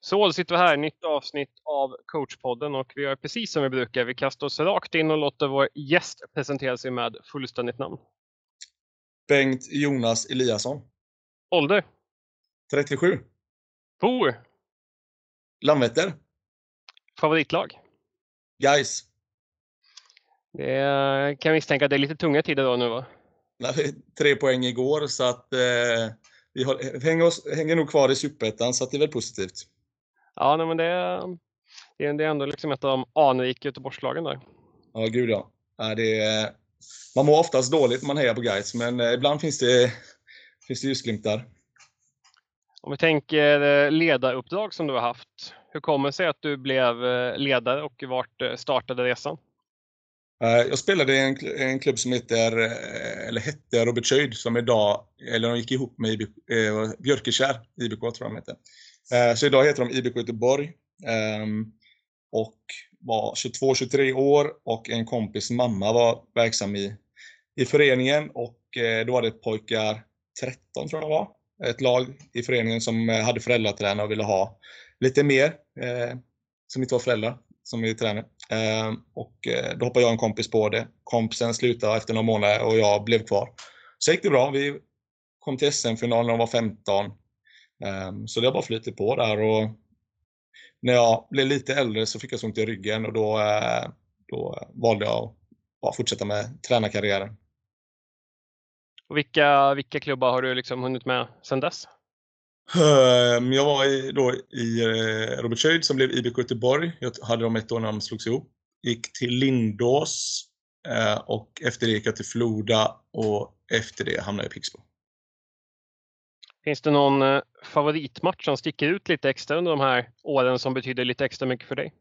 Så, sitter vi här, nytt avsnitt av coachpodden och vi gör precis som vi brukar. Vi kastar oss rakt in och låter vår gäst presentera sig med fullständigt namn. Bengt Jonas Eliasson. Ålder? 37. Bor? Landvetter. Favoritlag? Gais. Det kan misstänka att det är lite tunga tider då nu va? Tre poäng igår så att eh, vi har, hänger, oss, hänger nog kvar i Superettan så att det är väl positivt. Ja, nej, men det, är, det är ändå liksom ett av de anrika Göteborgslagen där. Ja, gud ja. ja det är, man mår oftast dåligt när man hejar på Gais, men eh, ibland finns det, finns det ljusglimtar. Om vi tänker eh, ledaruppdrag som du har haft. Hur kommer det sig att du blev eh, ledare och vart startade resan? Jag spelade i en, en klubb som heter, eller hette Robert Schöid, som idag, eller de gick ihop med IB, eh, Björkekär, IBK tror jag de heter. Eh, så idag heter de IBK Göteborg. Ehm, och var 22-23 år och en kompis mamma var verksam i, i föreningen och eh, då var det pojkar 13 tror jag det var. Ett lag i föreningen som eh, hade föräldratränare och ville ha lite mer som inte var föräldrar som vi tränar. Ehm, och då hoppade jag och en kompis på det. Kompisen slutade efter några månader och jag blev kvar. Så gick det bra. Vi kom till SM-finalen när de var 15. Ehm, så det har bara flutit på där och när jag blev lite äldre så fick jag så ont i ryggen och då, eh, då valde jag att fortsätta med tränarkarriären. Och vilka, vilka klubbar har du liksom hunnit med sedan dess? Ehm, jag var i, då i eh, Robert Schöid som blev IBK Göteborg. Jag hade dem ett år när de slogs ihop. Gick till Lindås eh, och efter det gick jag till Floda och efter det hamnade jag i Pixbo. Finns det någon eh, favoritmatch som sticker ut lite extra under de här åren som betyder lite extra mycket för dig?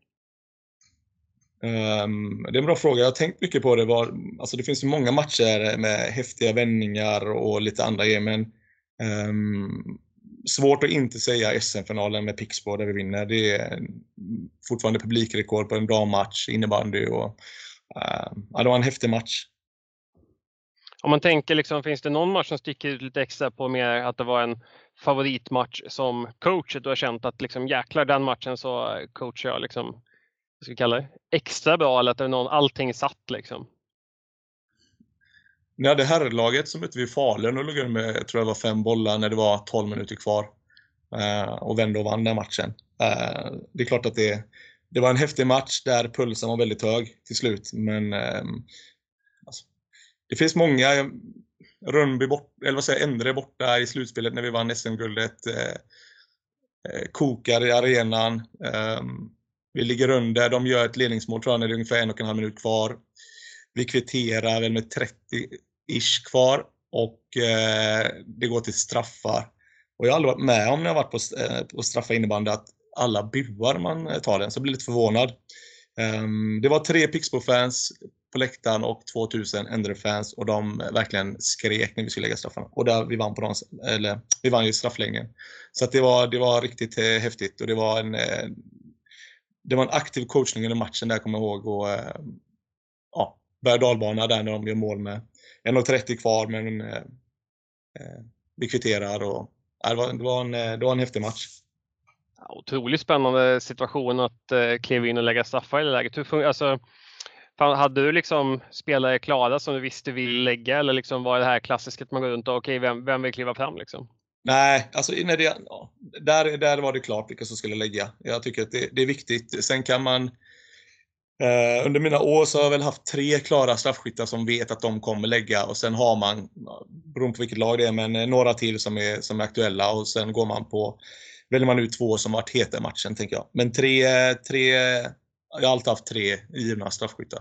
Um, det är en bra fråga. Jag har tänkt mycket på det. Var, alltså det finns ju många matcher med häftiga vändningar och lite andra grejer, men um, svårt att inte säga SM-finalen med Pixbo där vi vinner. Det är fortfarande publikrekord på en bra match, innebandy och uh, ja, det var en häftig match. Om man tänker, liksom, finns det någon match som sticker ut lite extra på mer att det var en favoritmatch som coach? Du har känt att liksom, jäklar den matchen så coachar jag liksom, vad ska vi kalla det, extra bra eller att det är någon, allting satt liksom? När det herrlaget som mötte vi Falun och låg under med, jag tror det var fem bollar när det var 12 minuter kvar. Uh, och vände och vann den matchen. Uh, det är klart att det, det var en häftig match där pulsen var väldigt hög till slut. Men um, det finns många. Eh, Rönnby bort, eller vad säger Endre borta i slutspelet när vi vann SM-guldet. Eh, eh, kokar i arenan. Eh, vi ligger under. De gör ett ledningsmål tror jag när det är ungefär en och en halv minut kvar. Vi kvitterar väl med 30-ish kvar och eh, det går till straffar. Och jag har aldrig varit med om när jag varit på, eh, på straffa innebandy att alla buar man eh, tar den, så jag blir lite förvånad. Um, det var tre Pixbo-fans på läktaren och 2000 Endre-fans och de eh, verkligen skrek när vi skulle lägga straffarna. Och där vi vann på dem, eller vi vann ju straffläggningen. Så att det var, det var riktigt eh, häftigt och det var en eh, det var en aktiv coachning under matchen där kommer jag ihåg och eh, ja, berg dalbana där när de gör mål med 1.30 kvar men eh, eh, vi kvitterar och det, var, det, var en, eh, det var en häftig match. otroligt spännande situation att kliva in och lägga straffar i det läget. Hur, alltså, hade du liksom spelare klara som du visste vill lägga eller liksom var det här klassiska att man går runt och okej, okay, vem, vem vill kliva fram liksom? Nej, alltså när det, ja, där, där var det klart vilka som skulle lägga. Jag tycker att det, det är viktigt. Sen kan man eh, under mina år så har jag väl haft tre klara straffskyttar som vet att de kommer lägga och sen har man, beroende på vilket lag det är, men eh, några till som är, som är aktuella och sen går man på, väljer man ut två som varit heta i matchen, tänker jag. Men tre, tre jag har alltid haft tre givna straffskyttar.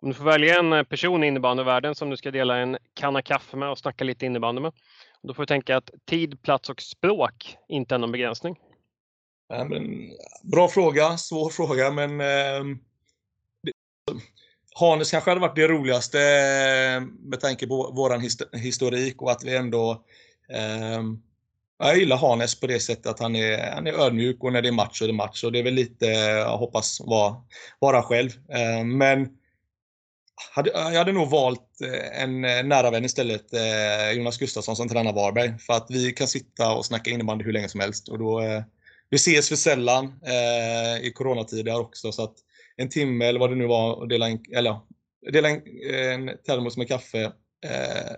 Om du får välja en person i innebandyvärlden som du ska dela en kanna kaffe med och snacka lite innebandy med. Då får du tänka att tid, plats och språk inte är någon begränsning. Ja, men, bra fråga, svår fråga men eh, det, Hanes kanske hade varit det roligaste eh, med tanke på våran historik och att vi ändå eh, jag gillar Hanes på det sättet att han är, han är ödmjuk och när det är match så är det match. Och det är väl lite, jag hoppas, vara, vara själv. Eh, men hade, jag hade nog valt eh, en eh, nära vän istället, Jonas Gustafsson som tränar Varberg. För att vi kan sitta och snacka innebandy hur länge som helst. Och då, vi ses för sällan i coronatider också. Så att en timme eller vad det nu var och dela en, eller, dela en, en termos med kaffe,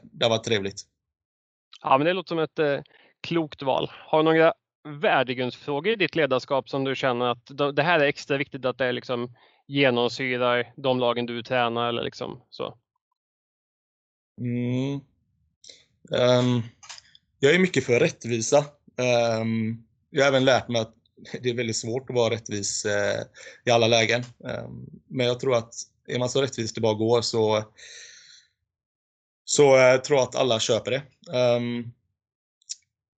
det var trevligt. Ja, men det låter som ett klokt val. Har du några värdegrundsfrågor i ditt ledarskap som du känner att det här är extra viktigt att det liksom genomsyrar de lagen du tränar eller liksom så? Mm. Um, jag är mycket för rättvisa. Um, jag har även lärt mig att det är väldigt svårt att vara rättvis uh, i alla lägen. Um, men jag tror att är man så rättvis det bara går så, så uh, tror jag att alla köper det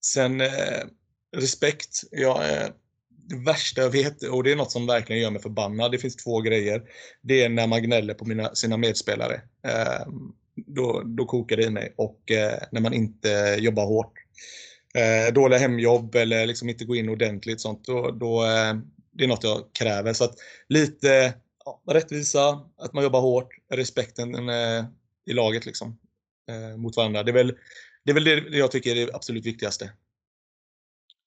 sen eh, respekt. Jag, det värsta jag vet, och det är något som verkligen gör mig förbannad, det finns två grejer. Det är när man gnäller på mina, sina medspelare. Ehm, då, då kokar det i mig. Och eh, när man inte jobbar hårt eh, dåliga hemjobb eller liksom inte gå in ordentligt sånt, då, då eh, det är något jag kräver. Så att lite ja, rättvisa, att man jobbar hårt, respekten eh, i laget liksom, eh, mot varandra. Det är, väl, det är väl det jag tycker är det absolut viktigaste.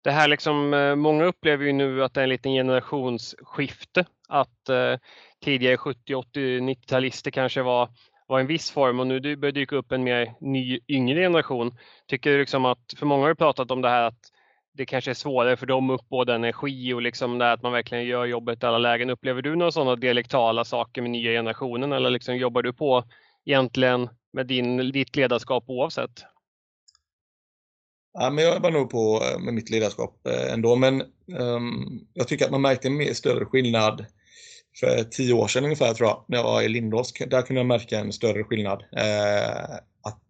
Det här liksom, eh, många upplever ju nu att det är en liten generationsskifte. Att eh, tidigare 70, 80, 90-talister kanske var var en viss form och nu börjar dyka upp en mer ny yngre generation. Tycker du liksom att, för många har pratat om det här att det kanske är svårare för dem upp både energi och liksom det att man verkligen gör jobbet i alla lägen. Upplever du några sådana dialektala saker med nya generationen eller liksom jobbar du på egentligen med din, ditt ledarskap oavsett? Ja, men jag jobbar nog på eh, med mitt ledarskap eh, ändå, men um, jag tycker att man märkte en mer större skillnad för tio år sedan ungefär tror jag, när jag var i Lindås. Där kunde jag märka en större skillnad. Eh, att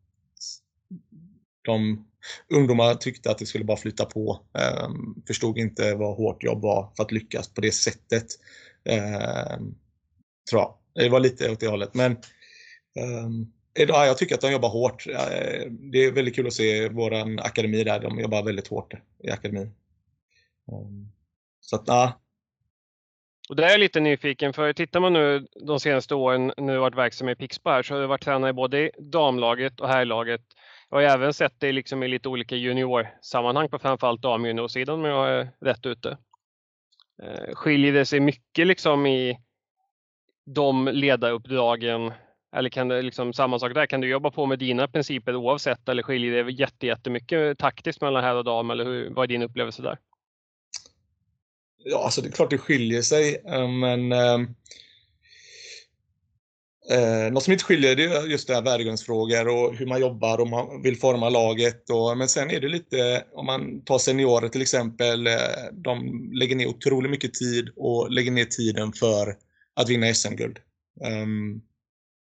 de ungdomar tyckte att det skulle bara flyta på. Eh, förstod inte vad hårt jobb var för att lyckas på det sättet. Eh, tror jag. Det var lite åt det hållet. Men ehm, Eh, ja, jag tycker att de jobbar hårt. Eh, det är väldigt kul att se vår akademi där. De jobbar väldigt hårt i akademin. Ehm, så att, ja, och där är jag lite nyfiken, för tittar man nu de senaste åren när du varit verksam i Pixbo här, så har du varit tränare både i damlaget och herrlaget. Jag har även sett dig liksom i lite olika juniorsammanhang på framförallt damjuniorsidan om jag är rätt ute. Eh, skiljer det sig mycket liksom i de ledaruppdragen eller kan det liksom samma sak där? Kan du jobba på med dina principer oavsett eller skiljer det jättemycket taktiskt mellan herr och dam eller hur, vad är din upplevelse där? Ja, alltså det är klart det skiljer sig, eh, men eh, eh, något som inte skiljer det är just det här värdegrundsfrågor och hur man jobbar och man vill forma laget. Och, men sen är det lite, om man tar seniorer till exempel, eh, de lägger ner otroligt mycket tid och lägger ner tiden för att vinna SM-guld. Um,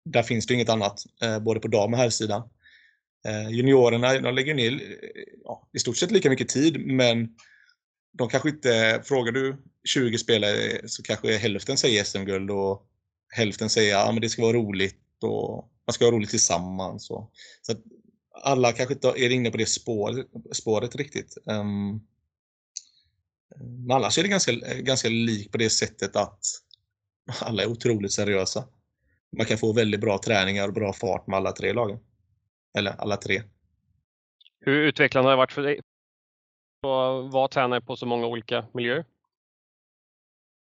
där finns det inget annat, eh, både på dam och herrsidan. Eh, juniorerna de lägger ner eh, ja, i stort sett lika mycket tid, men de kanske inte, frågar du 20 spelare eh, så kanske hälften säger SM-guld och hälften säger att ja, det ska vara roligt och man ska ha roligt tillsammans. Och, så att alla kanske inte är inne på det spåret, spåret riktigt. Um, men annars är det ganska, ganska likt på det sättet att alla är otroligt seriösa. Man kan få väldigt bra träningar och bra fart med alla tre lagen. Eller alla tre. Hur utvecklande har det varit för dig, och vara tränare på så många olika miljöer?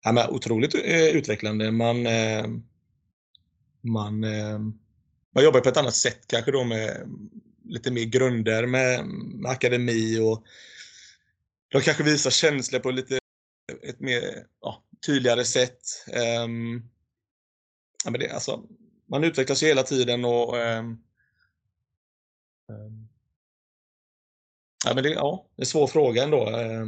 Ja, men otroligt eh, utvecklande. Man, eh, man, eh, man jobbar på ett annat sätt kanske då med lite mer grunder med, med akademi och de kanske visar känslor på lite ett mer ja, tydligare sätt. Um, ja, men det, alltså, man utvecklas ju hela tiden och eh, eh, Ja, men det, ja, det är en svår fråga ändå. Eh.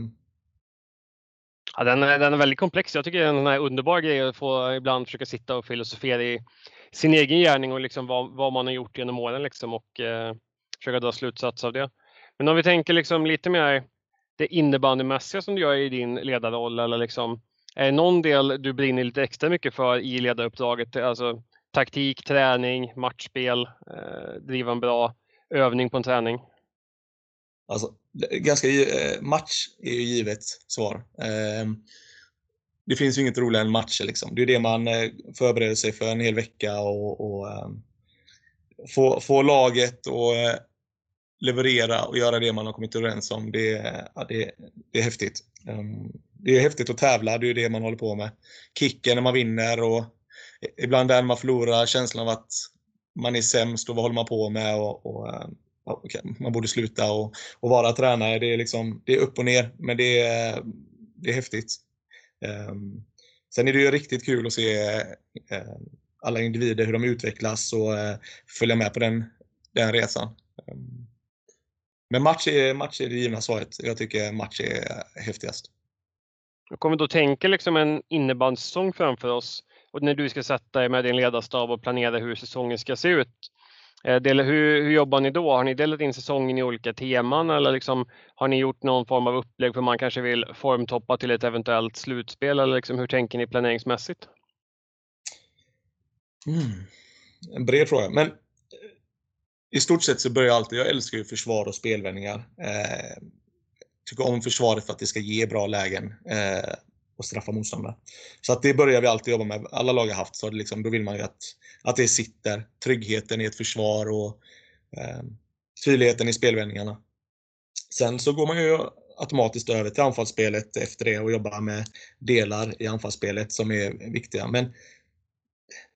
Ja, den, är, den är väldigt komplex. Jag tycker det är en underbar grej att få ibland försöka sitta och filosofera i sin egen gärning och liksom vad, vad man har gjort genom åren liksom och eh, försöka dra slutsatser av det. Men om vi tänker liksom lite mer det innebandymässiga som du gör i din ledarroll eller liksom, är det någon del du brinner lite extra mycket för i ledaruppdraget? Alltså taktik, träning, matchspel, eh, driva en bra övning på en träning? Alltså, ganska, eh, match är ju givet svar. Ehm, det finns ju inget roligare än matcher. Liksom. Det är det man eh, förbereder sig för en hel vecka och, och ehm, få, få laget och eh, leverera och göra det man har kommit överens om. Det, ja, det, det är häftigt. Ehm, det är häftigt att tävla, det är ju det man håller på med. Kicken när man vinner och ibland när man förlorar, känslan av att man är sämst och vad håller man på med och, och eh, okay, man borde sluta och, och, vara tränare. Det är, liksom, det är upp och ner, men det är, det är häftigt. Um, sen är det ju riktigt kul att se uh, alla individer, hur de utvecklas och uh, följa med på den, den resan. Um, men match är, match är det givna svaret. Jag tycker match är häftigast. Jag kommer då tänka liksom en innebandysäsong framför oss och när du ska sätta dig med din ledarstab och planera hur säsongen ska se ut. Eh, hur, hur jobbar ni då? Har ni delat in säsongen i olika teman eller liksom, har ni gjort någon form av upplägg för man kanske vill formtoppa till ett eventuellt slutspel eller liksom, hur tänker ni planeringsmässigt? Mm. En bred fråga, men eh, i stort sett så börjar jag alltid, jag älskar ju försvar och spelvändningar. Eh, tycker om försvaret för att det ska ge bra lägen. Eh, och straffa motståndare. Så att det börjar vi alltid jobba med. Alla lag har haft så liksom, då vill man ju att, att det sitter. Tryggheten i ett försvar och eh, tydligheten i spelvändningarna. Sen så går man ju automatiskt över till anfallsspelet efter det och jobbar med delar i anfallsspelet som är viktiga. Men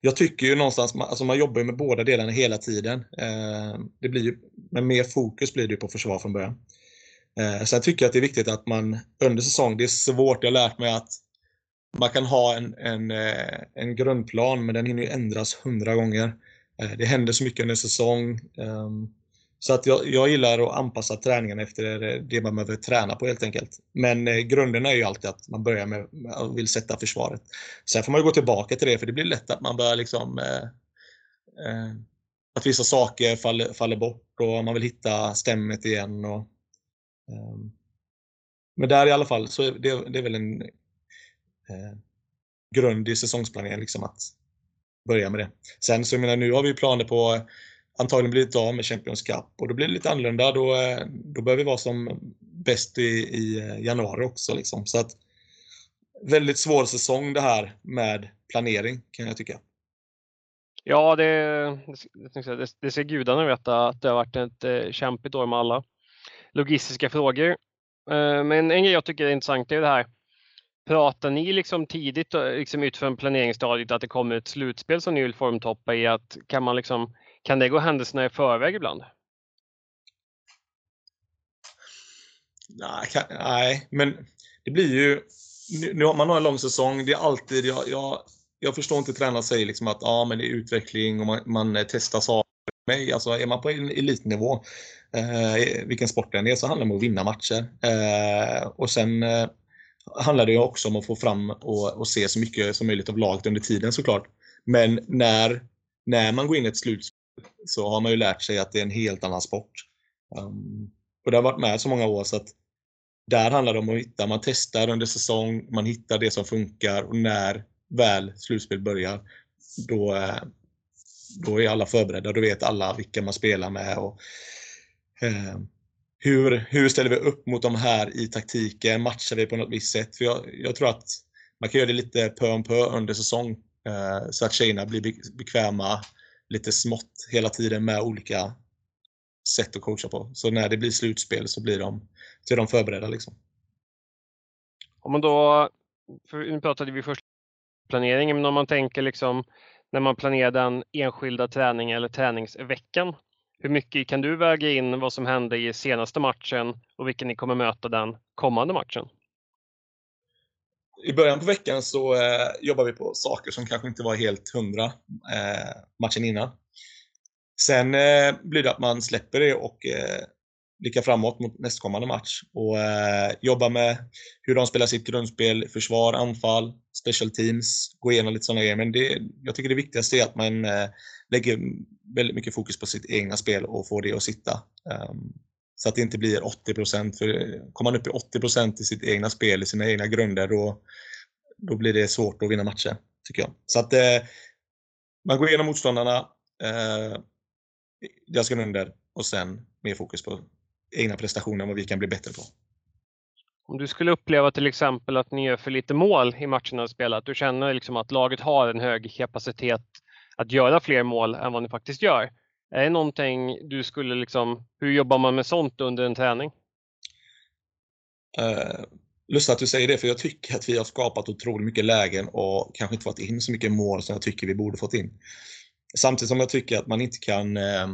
jag tycker ju någonstans, alltså man jobbar med båda delarna hela tiden. Eh, det blir ju, men mer fokus blir det på försvar från början. Eh, sen tycker jag att det är viktigt att man under säsong, det är svårt, jag har lärt mig att man kan ha en, en, eh, en grundplan men den hinner ju ändras hundra gånger. Eh, det händer så mycket under säsong. Ehm, så att jag, jag gillar att anpassa träningen efter det man behöver träna på helt enkelt. Men eh, grunden är ju alltid att man börjar med att vill sätta försvaret. Sen får man ju gå tillbaka till det för det blir lätt att man börjar liksom eh, eh, att vissa saker faller, faller bort och man vill hitta stämmet igen. Och, Ehm, men där i alla fall så det, det är väl en eh, grund i säsongsplaneringen liksom att börja med det. Sen så jag menar nu har vi planer på antagligen blivit av med Champions Cup och då blir det lite annorlunda. Då, eh, då bör vi vara som bäst i, i eh, januari också. Liksom. Så att, väldigt svår säsong det här med planering kan jag tycka. Ja, det, det, det ska gudarna veta att det har varit ett eh, kämpigt år med alla logistiska frågor. Eh, men en grej jag tycker är intressant är det här. Pratar ni liksom tidigt eh, liksom utifrån planeringsstadiet att det kommer ett slutspel som ni vill formtoppa i? Att kan, man liksom, kan det gå händelserna i förväg ibland? Nej, kan, nej, men det blir ju... Nu, man har en lång säsong. Det är alltid... Jag, jag, jag förstår inte tränare säger liksom att ja, men det är utveckling och man, man testar saker. Alltså, är man på elitnivå eh, vilken sport det än är, så handlar det om att vinna matcher. Eh, och sen eh, handlar det också om att få fram och, och, se så mycket som möjligt av laget under tiden såklart. Men när, när man går in i ett slutspel så har man ju lärt sig att det är en helt annan sport. Um, och det har varit med så många år så att där handlar det om att hitta, man testar under säsong, man hittar det som funkar och när väl slutspel börjar, då, eh, då är alla förberedda. Då vet alla vilka man spelar med och Eh, Eh, hur, hur ställer vi upp mot de här i taktiken? Matchar vi på något visst sätt? För jag, jag tror att man kan göra det lite pö om pö under säsong eh, så att tjejerna blir bekväma lite smått hela tiden med olika sätt att coacha på. Så när det blir slutspel så blir de, så är de förberedda. Liksom. Om man då, nu pratade vi först planeringen, men om man tänker liksom när man planerar den enskilda träningen eller träningsveckan hur mycket kan du väga in vad som hände i senaste matchen och vilken ni kommer möta den kommande matchen? I början på veckan så eh, jobbar vi på saker som kanske inte var helt hundra eh, matchen innan. Sen eh, blir det att man släpper det och eh, blickar framåt mot nästkommande match och eh, jobbar med hur de spelar sitt grundspel, försvar, anfall, special teams, gå igenom lite sådana grejer. Men det, jag tycker det viktigaste är att man eh, lägger väldigt mycket fokus på sitt egna spel och få det att sitta. Um, så att det inte blir 80 procent, För kommer man upp i 80 procent i sitt egna spel, i sina egna grunder, då, då blir det svårt att vinna matcher. Tycker jag. Så att eh, man går igenom motståndarna, eh, deras grunder och sen mer fokus på egna prestationer och vad vi kan bli bättre på. Om du skulle uppleva till exempel att ni gör för lite mål i matcherna du spelat, du känner liksom att laget har en hög kapacitet att göra fler mål än vad ni faktiskt gör. Är det någonting du skulle liksom, hur jobbar man med sånt under en träning? Uh, lustigt att du säger det, för jag tycker att vi har skapat otroligt mycket lägen och kanske inte fått in så mycket mål som jag tycker vi borde fått in. Samtidigt som jag tycker att man inte kan uh,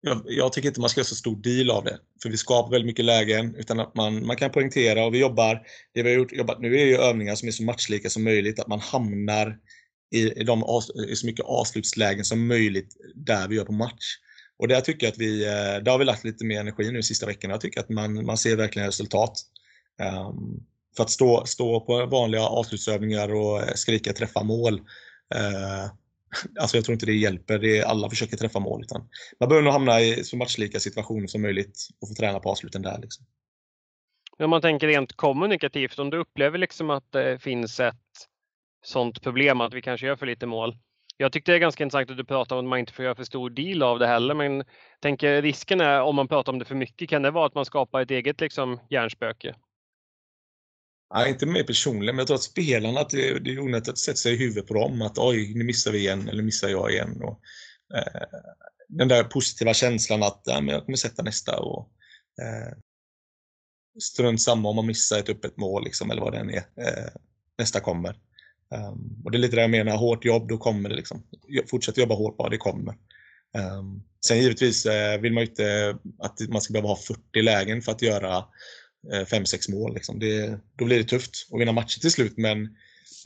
jag, jag, tycker inte man ska göra så stor deal av det. För vi skapar väldigt mycket lägen utan att man, man kan poängtera och vi jobbar, det vi har gjort, jobbat nu är ju övningar som är så matchlika som möjligt, att man hamnar i, i, de, i så mycket avslutslägen som möjligt där vi gör på match. Och där tycker jag att vi, eh, där har vi lagt lite mer energi nu de sista veckorna. Jag tycker att man, man ser verkligen resultat. Um, för att stå, stå på vanliga avslutsövningar och eh, skrika träffa mål. Uh, alltså jag tror inte det hjälper. Det är, alla försöker träffa mål. Utan man behöver nog hamna i så matchlika situationer som möjligt och få träna på avsluten där. Liksom. Om man tänker rent kommunikativt, om du upplever liksom att det finns ett sånt problem att vi kanske gör för lite mål. Jag tyckte det är ganska intressant att du pratar om att man inte får göra för stor deal av det heller, men tänker risken är om man pratar om det för mycket, kan det vara att man skapar ett eget liksom hjärnspöke? Nej, inte mer personligen, men jag tror att spelarna, att det, det är onödigt att sätta sig i huvudet på dem. Att oj, nu missar vi igen, eller missar jag igen. Och, eh, den där positiva känslan att ja, men jag kommer sätta nästa. Och, eh, strunt samma om man missar ett öppet mål, liksom, eller vad det än är. Eh, nästa kommer. Um, och det är lite det jag menar, hårt jobb, då kommer det. Liksom. Fortsätt jobba hårt bara, det kommer. Um, sen givetvis eh, vill man ju inte att man ska behöva ha 40 lägen för att göra 5-6 eh, mål. Liksom. Det, då blir det tufft att vinna matcher till slut, men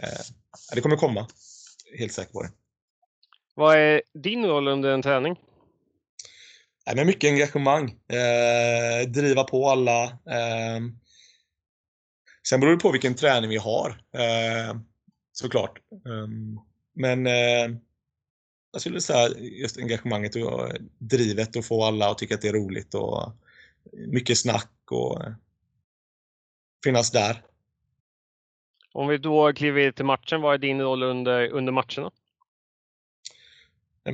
eh, det kommer komma. Helt säker på det. Vad är din roll under en träning? Nej, men mycket engagemang. Eh, driva på alla. Eh, sen beror det på vilken träning vi har. Eh, såklart. Ehm, men eh, jag skulle säga just engagemanget och drivet och få alla att tycka att det är roligt och mycket snack och finnas där. Om vi då kliver till matchen, vad är din roll under, under matcherna?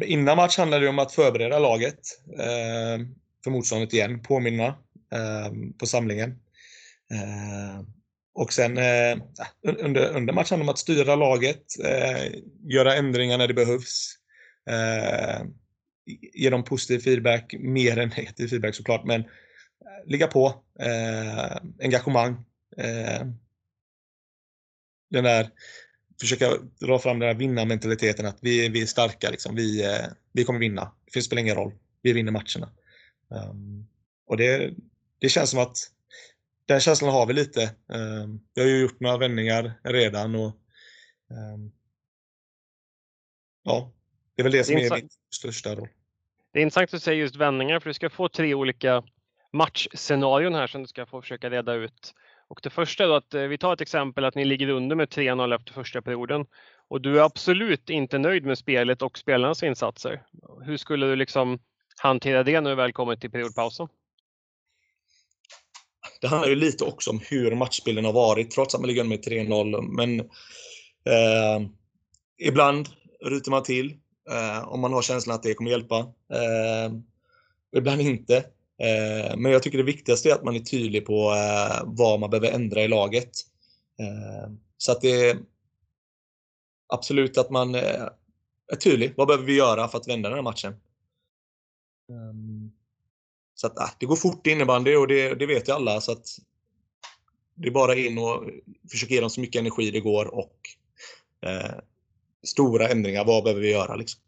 Innan match handlar det om att förbereda laget eh, för motståndet igen, påminna eh, på samlingen. Och sen eh, under, under matchen handlar det om att styra laget, eh, göra ändringar när det behövs. Eh, ge dem positiv feedback, mer än negativ feedback såklart, men eh, ligga på, eh, engagemang eh, den där, försöka dra fram den där vinnarmentaliteten att vi, vi är starka, liksom. vi, eh, vi kommer vinna. Det spelar ingen roll, vi vinner matcherna. Um, och det, det känns som att den känslan har vi lite. Vi har ju gjort några vändningar redan och um, ja, det är väl det som det är, är min största roll. Det är intressant att säga just vändningar för du ska få tre olika matchscenarion här som du ska få försöka reda ut. Och det första är då att eh, vi tar ett exempel att ni ligger under med 3-0 efter första perioden och du är absolut inte nöjd med spelet och spelarnas insatser. Hur skulle du liksom hantera det när du väl kommer till periodpausen? Det handlar ju lite också om hur matchbilden har varit trots att man ligger under med 3-0. Men eh, ibland ryter man till eh, om man har känslan att det kommer hjälpa. Eh, ibland inte. Eh, men jag tycker det viktigaste är att man är tydlig på eh, vad man behöver ändra i laget. Eh, så att det är absolut att man eh, är tydlig. Vad behöver vi göra för att vända den här matchen? Ehm, så att det går fort i innebandy och det, det vet ju alla. Så att det är bara in och försöka ge dem så mycket energi det går och eh, stora ändringar. Vad behöver vi göra? Liksom?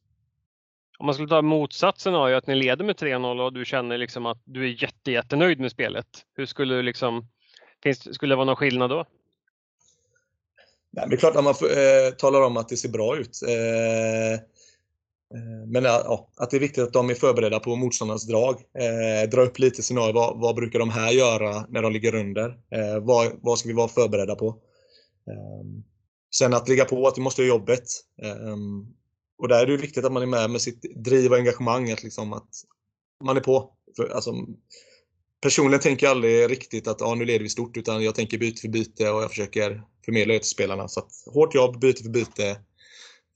Om man skulle ta motsatsen av att ni leder med 3-0 och du känner liksom att du är jätte, jättenöjd med spelet. Hur skulle du liksom, finns, skulle det vara någon skillnad då? Nej, det är klart att man eh, talar om att det ser bra ut. Eh, Eh, men ja, att det är viktigt att de är förberedda på motståndarens drag. Eh, dra upp lite scenarier. Vad, vad, brukar de här göra när de ligger under? Eh, vad, vad ska vi vara förberedda på? Eh, sen att ligga på, att vi måste göra jobbet. Ehm, och där är det viktigt att man är med med sitt driv och engagemang. Att, liksom att man är på. För, alltså, personligen tänker jag aldrig riktigt att ah, nu leder vi stort, utan jag tänker byte för byte och jag försöker förmedla det till spelarna. Så att, hårt jobb, byte för byte.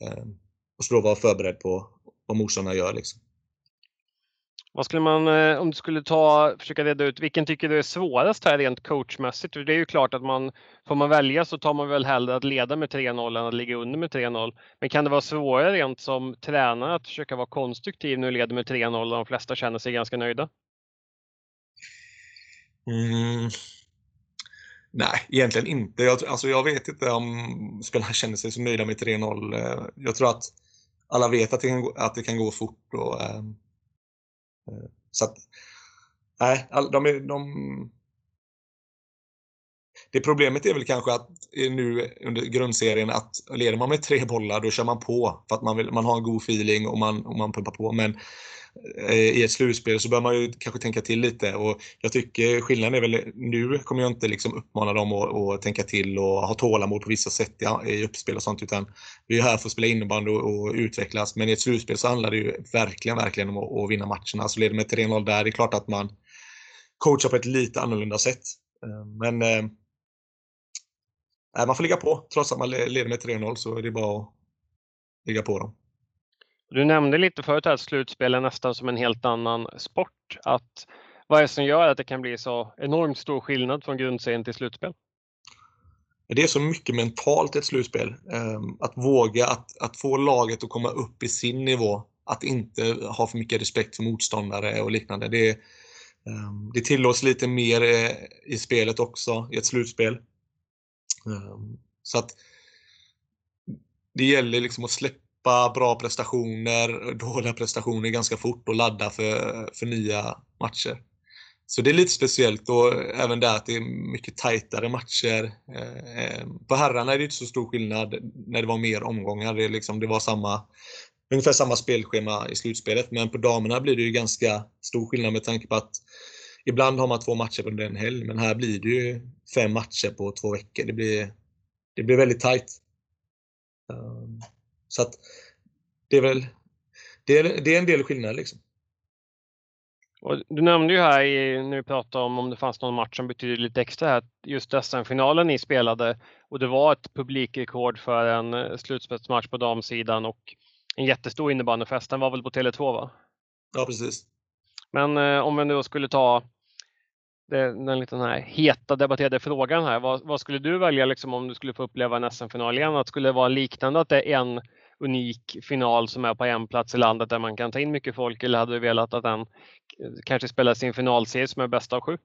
Ehm, och så då vara förberedd på vad motståndarna gör. Liksom. Vad skulle man, eh, om du skulle ta, försöka reda ut, vilken tycker du är svårast här rent coachmässigt? det är ju klart att man, får man välja så tar man väl hellre att leda med 3-0 än att ligga under med 3-0. Men kan det vara svårare rent som tränare att försöka vara konstruktiv när du leder med 3-0 och de flesta känner sig ganska nöjda? Mm. Nej, egentligen inte. Jag, alltså jag vet inte om spelarna känner sig så nöjda med 3-0. Eh, jag tror att alla vet att det kan, gå, att det kan gå fort. Och, äh, så att, nej, all, de, de, det problemet är väl kanske att nu under grundserien att leder man med tre bollar då kör man på för att man, vill, man har en god feeling och man, och man pumpar på. Men eh, i ett slutspel så bör man ju kanske tänka till lite och jag tycker skillnaden är väl nu kommer jag inte liksom uppmana dem att, att tänka till och ha tålamod på vissa sätt i, i uppspel och sånt utan vi är här för att spela innebandy och, och, utvecklas men i ett slutspel så handlar det ju verkligen, verkligen om att, att vinna matcherna. Så leder med 3-0 där, det är klart att man coachar på ett lite annorlunda sätt. Eh, men eh, Nej, man får ligga på. Trots att man leder med 3-0 så är det bara att ligga på dem. Du nämnde lite förut att slutspel är nästan som en helt annan sport. Att, vad är det som gör att det kan bli så enormt stor skillnad från grundserien till slutspel? Det är så mycket mentalt ett slutspel. Ehm, att våga att, att få laget att komma upp i sin nivå. Att inte ha för mycket respekt för motståndare och liknande. Det, ehm, det tillåts lite mer eh, i spelet också, i ett slutspel. Ehm, så att det gäller liksom att släppa bra prestationer, dåliga prestationer ganska fort och ladda för, för nya matcher. Så det är lite speciellt och även där att det är mycket tajtare matcher. Ehm, på herrarna är det inte så stor skillnad när det var mer omgångar. Det, liksom, det var samma, ungefär samma spelschema i slutspelet. Men på damerna blir det ju ganska stor skillnad med tanke på att ibland har man två matcher under en helg, men här blir det ju fem matcher på två veckor. Det blir, det blir väldigt tajt. Um, så att det är väl det är, det är en del skillnad liksom. Och du nämnde ju här i, när vi pratade om om det fanns någon match som betyder lite extra här, just SM-finalen ni spelade och det var ett publikrekord för en eh, slutspelsmatch på damsidan och en jättestor innebandyfest. Den var väl på Tele2 va? Ja precis. Men eh, om vi nu skulle ta den, den lite här heta debatterade frågan här. Vad, vad, skulle du välja liksom om du skulle få uppleva en SM-final igen? Att skulle det vara liknande att det är en unik final som är på en plats i landet där man kan ta in mycket folk eller hade du velat att den eh, kanske spelar sin finalserie som är bästa av sju?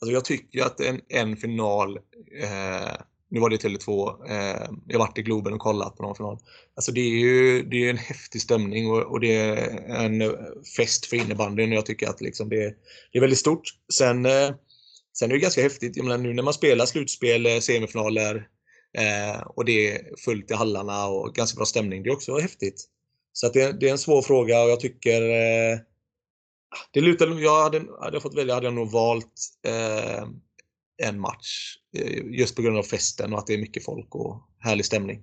Alltså jag tycker att en, en final eh, nu var det Tele2. Eh, jag varit i Globen och kollat på någon final. Alltså det är ju det är en häftig stämning och, och, det är en fest för innebandyn och jag tycker att liksom det, det är väldigt stort. Sen, eh, sen är det ganska häftigt. Jag menar, nu när man spelar slutspel, eh, semifinaler eh, och det är fullt i hallarna och ganska bra stämning. Det är också häftigt. Så att det, det är en svår fråga och jag tycker eh, det lutar, jag hade, hade jag fått välja hade jag nog valt eh, en match. Eh, just på grund av festen och att det är mycket folk och härlig stämning.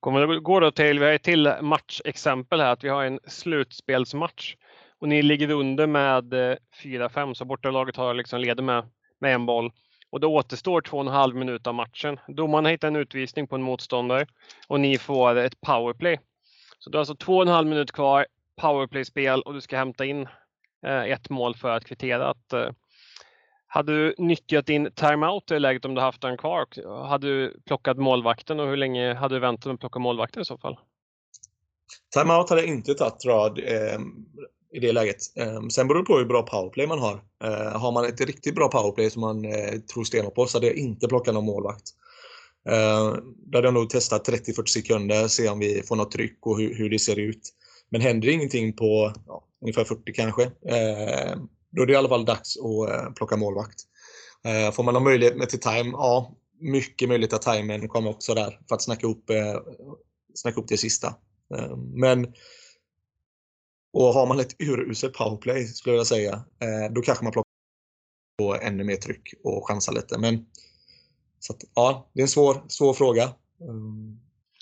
Kommer det gå då till, vi har ett till matchexempel här, att vi har en slutspelsmatch och ni ligger under med eh, 4-5 så bortalaget har liksom leder med, med en boll. Och det återstår två och en halv minut av matchen. Domaren hittar en utvisning på en motståndare och ni får ett powerplay. Så du har alltså två och en halv minut kvar, powerplay-spel och du ska hämta in eh, ett mål för att kvittera att hade du nyttjat din timeout i läget om du haft den kvar? Hade du plockat målvakten och hur länge hade du väntat med att plocka målvakten i så fall? Timeout hade jag inte tagit tror eh, i det läget. Eh, sen beror det på hur bra powerplay man har. Eh, har man ett riktigt bra powerplay som man eh, tror stenhårt på så hade jag inte plockat någon målvakt. Eh, då hade jag nog testat 30-40 sekunder, se om vi får något tryck och hur, hur det ser ut. Men händer ingenting på ja, ungefär 40 kanske, eh, då är det i alla fall dags att eh, plocka målvakt. Eh, får man ha möjlighet med till time? Ja, mycket möjligt att timern kommer också där för att snacka upp, eh, snacka upp det sista. Eh, men och har man ett uruselt powerplay skulle jag säga, eh, då kanske man plockar på ännu mer tryck och chansar lite. Men så att, ja, det är en svår, svår fråga. Eh,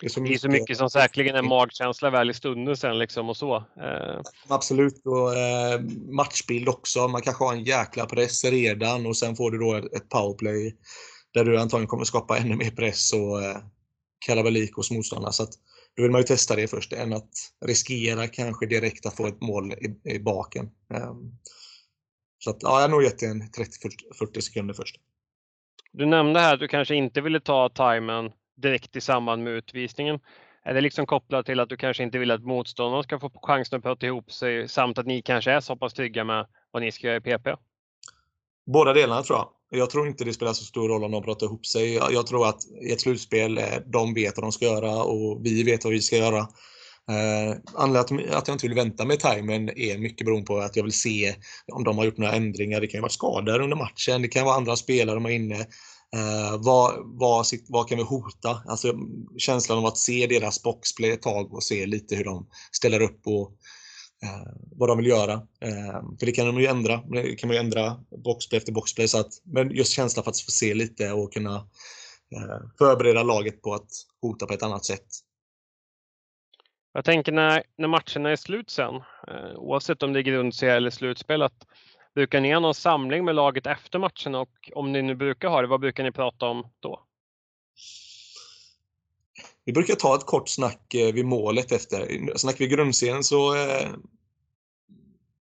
det är så mycket, det är så mycket som säkerligen är magkänsla väl i stunden sen liksom och så. Eh. Absolut och eh, matchbild också. Man kanske har en jäkla press redan och sen får du då ett powerplay där du antagligen kommer skapa ännu mer press och eh, kalabalik hos motståndarna. Så att, då vill man ju testa det först än att riskera kanske direkt att få ett mål i, i baken. Um, så att, ja, jag har nog gett det en 30-40 sekunder först. Du nämnde här att du kanske inte ville ta timern direkt i samband med utvisningen? Är det liksom kopplat till att du kanske inte vill att motståndaren ska få chansen att prata ihop sig samt att ni kanske är så pass trygga med vad ni ska göra i PP? Båda delarna tror jag. Jag tror inte det spelar så stor roll om de pratar ihop sig. Jag, tror att i ett slutspel, eh, de vet vad de ska göra och vi vet vad vi ska göra. Eh, anledningen till att jag inte vill vänta med timern är mycket beroende på att jag vill se om de har gjort några ändringar. Det kan ju vara skador under matchen, det kan vara andra spelare de har inne. Eh, vad, vad, vad, kan vi hota? Alltså känslan av att se deras boxplay ett tag och se lite hur de ställer upp och eh, vad de vill göra. Eh, för det kan de ju ändra. Det kan man ju ändra boxplay efter boxplay. Så att, men just känslan för att få se lite och kunna eh, förbereda laget på att hota på ett annat sätt. Jag tänker när, när matcherna är slut sen, eh, oavsett om det är grundserie eller slutspel, att brukar ni ha någon samling med laget efter matchen? och om ni nu brukar ha det, vad brukar ni prata om då? Vi brukar ta ett kort snack eh, vid målet efter. Snackar vi grundserien så, eh,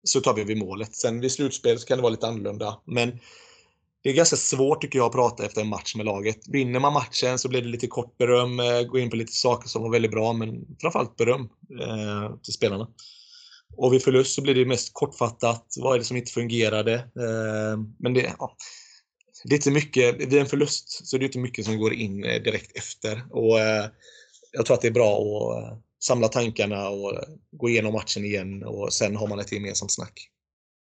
så tar vi vid målet. Sen vid slutspel så kan det vara lite annorlunda. Men det är ganska svårt tycker jag att prata efter en match med laget. Vinner man matchen så blir det lite kort beröm, eh, gå in på lite saker som var väldigt bra, men framförallt beröm till spelarna. Och vid förlust så blir det mest kortfattat. Vad är det som inte fungerade? Eh, men det, ja, det är inte mycket, vid en förlust så är det inte mycket som går in eh, direkt efter. Och eh, jag tror att det är bra att samla tankarna och gå igenom matchen igen och sen har man ett gemensamt snack.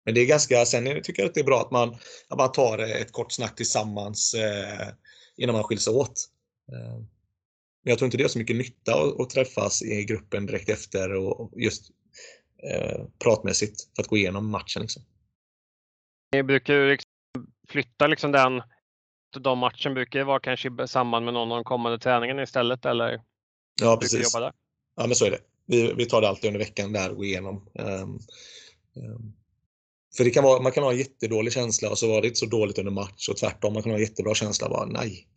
Men det är ganska, sen tycker jag att det är bra att man, att man tar ett kort snack tillsammans innan man skiljs åt. Men jag tror inte det är så mycket nytta att träffas i gruppen direkt efter och just eh, pratmässigt för att gå igenom matchen. Liksom. Ni brukar ju liksom flytta liksom den, de matchen brukar vara kanske i samband med någon av de kommande träningarna istället eller? Ja, precis. Jobba där? Ja, men så är det. Vi, vi tar det alltid under veckan där och går igenom. Um, um, för det kan vara, man kan ha en jättedålig känsla och så var det inte så dåligt under match och tvärtom. Man kan ha en jättebra känsla och bara nej,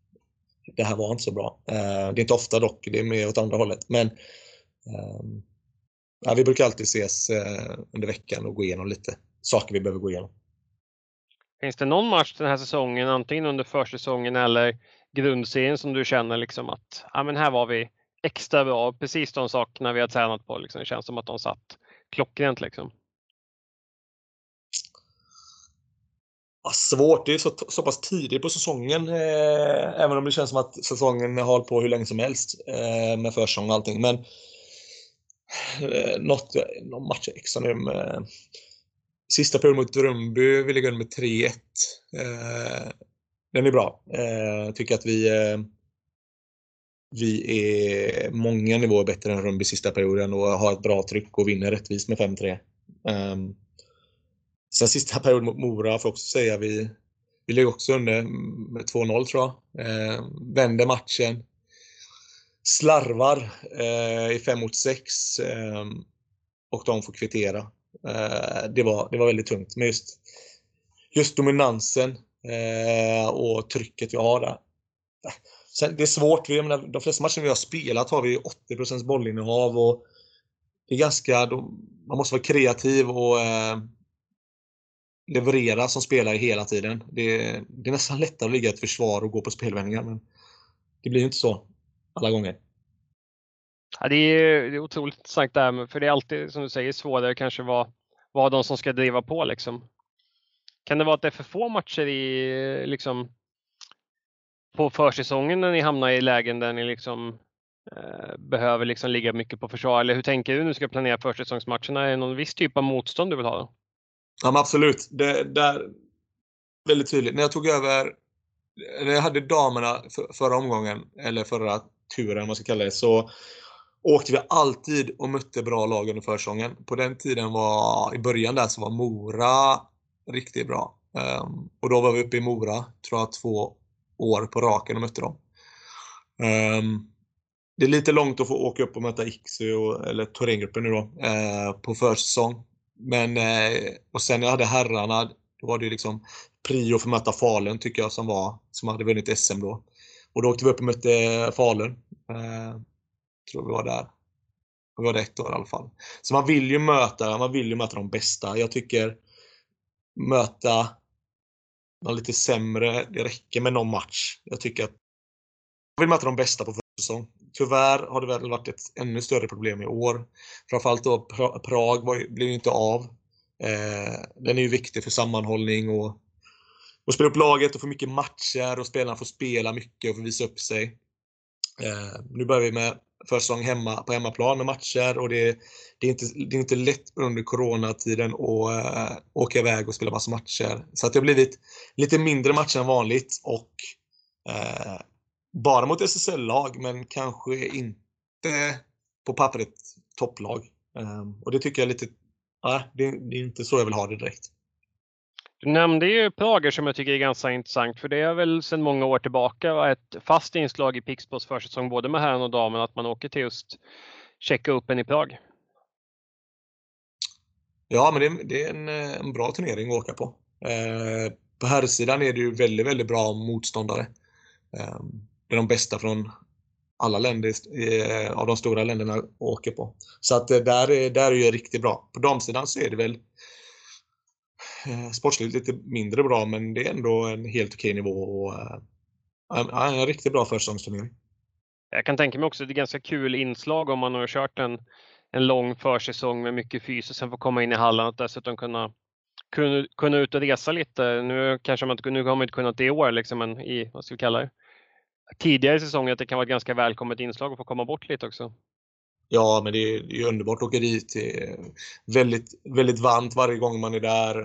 det här var inte så bra. Uh, det är inte ofta dock, det är mer åt andra hållet. Men um, ja, vi brukar alltid ses uh, under veckan och gå igenom lite saker vi behöver gå igenom. Finns det någon match den här säsongen, antingen under försäsongen eller grundserien som du känner liksom att ja, men här var vi extra bra, precis de sakerna vi har tränat på. Liksom. Det känns som att de satt klockrent liksom. Ja, svårt, det är så, så pass tidigt på säsongen. Eh, även om det känns som att säsongen har hållit på hur länge som helst eh, med försäsong och allting. Men eh, Eh, något, någon match extra nu med Sista perioden mot Drömby vi ligger med 3-1. Eh, den är bra. Eh, tycker att vi eh, vi är många nivåer bättre än Rönnby sista perioden och har ett bra tryck och vinner rättvist med 5-3. Um, ehm, sen sista perioden mot Mora får jag också säga vi, vi ligger också under med 2-0 tror jag. Uh, vänder matchen. Slarvar eh, i 5 mot 6 eh, och de får kvittera. Eh, det, var, det var väldigt tungt. Men just, just dominansen eh, och trycket vi har där Sen, det är svårt. Vi, menar, de flesta matcher vi har spelat har vi 80% bollinnehav och det är ganska, de, man måste vara kreativ och eh, leverera som spelare hela tiden. Det, det, är nästan lättare att ligga i ett försvar och gå på spelvändningar men det blir ju inte så alla gånger. Ja, det, är, det är otroligt intressant där, för det är alltid som du säger svårare kanske vara vad de som ska driva på liksom. Kan det vara att det är för få matcher i liksom på försäsongen när ni hamnar i lägen där ni liksom eh, behöver liksom ligga mycket på försvar? Eller hur tänker du när du ska planera försäsongsmatcherna? Är det någon viss typ av motstånd du vill ha? Då? Ja, men absolut. Det där väldigt tydligt. När jag tog över, när jag hade damerna för, förra omgången, eller förra turen, man ska kalla det, så åkte vi alltid och mötte bra lag under försäsongen. På den tiden var, i början där, så var Mora riktigt bra. Um, och då var vi uppe i Mora, tror jag, två år på raken och mötte dem. Um, det är lite långt att få åka upp och möta Iksu, eller Thorengruppen nu då, uh, på försäsong. Men, uh, och sen när jag hade herrarna, då var det liksom prio för att möta Falun tycker jag som var, som hade vunnit SM då. Och då åkte vi upp och mötte eh, Falun. Eh, tror vi var där. Vi var där ett år i alla fall. Så man vill ju möta, man vill ju möta de bästa. Jag tycker möta de lite sämre, det räcker med någon match. Jag tycker att jag vill möta de bästa på försäsong. Tyvärr har det väl varit ett ännu större problem i år. Framförallt då Prag var, blev inte av. Eh, den är ju viktig för sammanhållning och och spela upp laget och få mycket matcher och spelarna får spela mycket och få visa upp sig. Eh, nu börjar vi med försäsong hemma, på hemmaplan med matcher och det, det, är inte, det är inte lätt under coronatiden att eh, åka iväg och spela massa matcher. Så att det har blivit lite mindre matcher än vanligt och eh, bara mot SSL-lag men kanske inte på pappret topplag. Eh, och det tycker jag är lite, nej, det, det är inte så jag vill ha det direkt. Du nämnde ju Prager som jag tycker är ganska intressant för det är väl sedan många år tillbaka ett fast inslag i Pixbos försäsong både med herren och damen att man åker till just checka upp en i Prag. Ja, men det är, det är en, en, bra turnering att åka på. Eh, på herrsidan är det ju väldigt, väldigt bra motståndare. Eh, det är de bästa från alla länder eh, av de stora länderna åker på. Så att eh, där, är, där är det riktigt bra. På damsidan så är det väl Eh, sportsligt lite mindre bra, men det är ändå en helt okej nivå och äh, en riktigt bra försäsongsturnering. Jag kan tänka mig också att det är ganska kul inslag om man har kört en, en lång försäsong med mycket fys och sen får komma in i hallen och dessutom kunna kunna, kunna ut och resa lite. Nu kanske man inte, nu har man inte kunnat det i år, liksom, men i, vad ska vi kalla det, tidigare säsonger, att det kan vara ett ganska välkommet inslag att få komma bort lite också. Ja, men det är, det är underbart att åka dit. Det är väldigt, väldigt varmt varje gång man är där.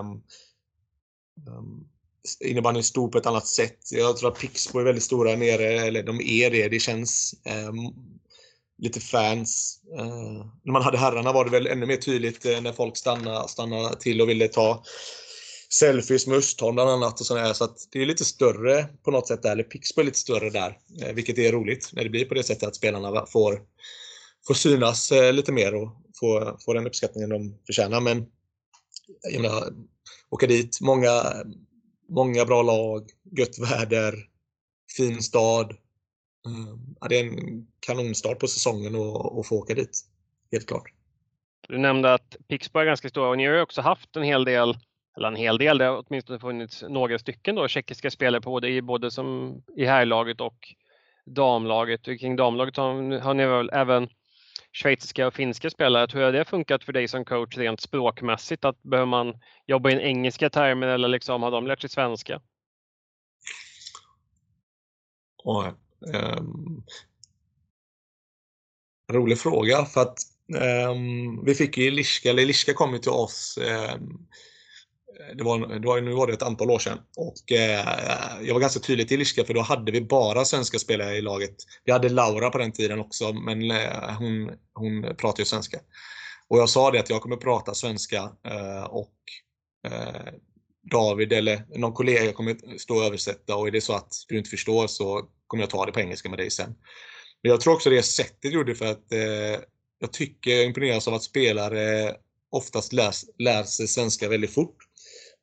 Um, um, innebandyn är stor på ett annat sätt. Jag tror att Pixbo är väldigt stora nere, eller de är det. Det känns um, lite fans. Uh, när man hade herrarna var det väl ännu mer tydligt uh, när folk stannade, stannade till och ville ta selfies med Östholm bland annat. Och sådär, så att det är lite större på något sätt där, eller Pixbo är lite större där. Uh, vilket är roligt när det blir på det sättet att spelarna får får synas eh, lite mer och få, få den uppskattningen de förtjänar. Men jag menar, åka dit, många, många bra lag, gött väder, fin stad. Ehm, ja, det är en kanonstart på säsongen att få åka dit. Helt klart. Du nämnde att Pixbo är ganska stora och ni har ju också haft en hel del, eller en hel del, det har åtminstone funnits några stycken då, tjeckiska spelare på både i, både som i herrlaget och damlaget. Och kring damlaget har, har ni väl även schweiziska och finska spelare. Hur har det funkat för dig som coach rent språkmässigt? Att behöver man jobba in engelska termer eller liksom, har de lärt sig svenska? Och, um, ehm. rolig fråga för att um, vi fick ju Liska, eller Liska kom ju till oss um, det var, det var, nu var det ett antal år sedan. Och eh, jag var ganska tydlig till Ilska för då hade vi bara svenska spelare i laget. Vi hade Laura på den tiden också, men eh, hon, hon pratar ju svenska. Och jag sa det att jag kommer prata svenska eh, och eh, David eller någon kollega kommer stå och översätta och är det så att du inte förstår så kommer jag ta det på engelska med dig sen. Men jag tror också det sättet gjorde för att eh, jag tycker jag imponeras av att spelare oftast lär, lär sig svenska väldigt fort.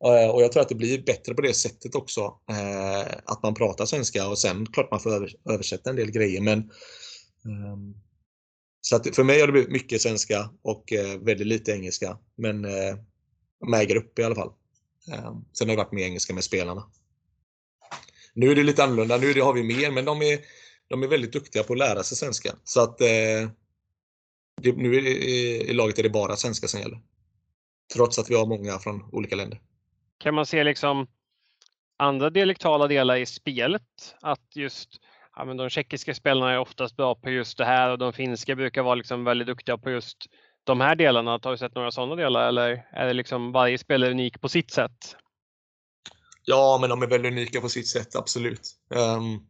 Eh, och jag tror att det blir bättre på det sättet också. Eh, att man pratar svenska och sen klart man får översätta en del grejer. Men, ehm, så att för mig har det blivit mycket svenska och eh, väldigt lite engelska. Men med äger grupp i alla fall. Ehm, sen har det varit mer engelska med spelarna. Nu är det lite annorlunda. Nu har vi mer, men de är, de är väldigt duktiga på att lära sig svenska. Så att det, nu det, i laget är det bara svenska som gäller. Trots att vi har många från olika länder. Kan man se liksom andra dialektala delar i spelet? Att just ja, men de tjeckiska spelarna är oftast bra på just det här och de finska brukar vara liksom väldigt duktiga på just de här delarna. Har du sett några sådana delar eller är det liksom varje spelare unik på sitt sätt? Ja, men de är väldigt unika på sitt sätt, absolut. Um,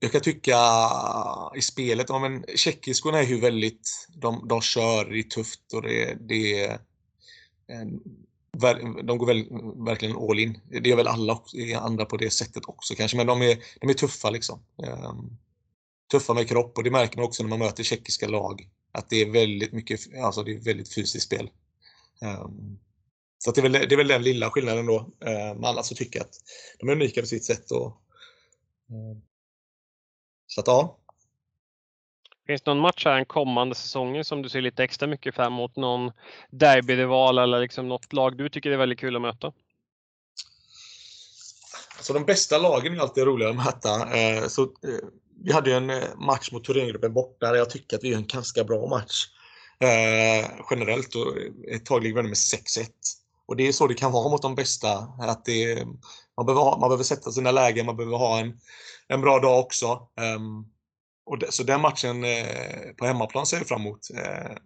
jag kan tycka i spelet, ja, men tjeckiskorna är ju väldigt, de, de kör, det är tufft och det, det är de går väl, verkligen all in. Det gör väl alla andra på det sättet också kanske, men de är, de är tuffa liksom. Ehm, tuffa med kropp och det märker man också när man möter tjeckiska lag. Att det är väldigt mycket, alltså det är väldigt fysiskt spel. Ehm, så det är, väl, det är väl den lilla skillnaden då. Men annars så tycker jag att de är unika på sitt sätt. Och, ehm, så att ja, Finns det någon match här en kommande säsongen som du ser lite extra mycket fram emot? Någon derbyrival eller liksom något lag du tycker är väldigt kul att möta? Alltså de bästa lagen är alltid roliga att möta. Eh, så, eh, vi hade ju en eh, match mot Thorengruppen borta där jag tycker att vi gör en ganska bra match. Eh, generellt och eh, ett tag ligger vi med 6-1. Och det är så det kan vara mot de bästa. Att det, man, behöver ha, man behöver sätta sina lägen, man behöver ha en, en bra dag också. Um, och det, så den matchen eh, på hemmaplan ser jag fram emot. Eh,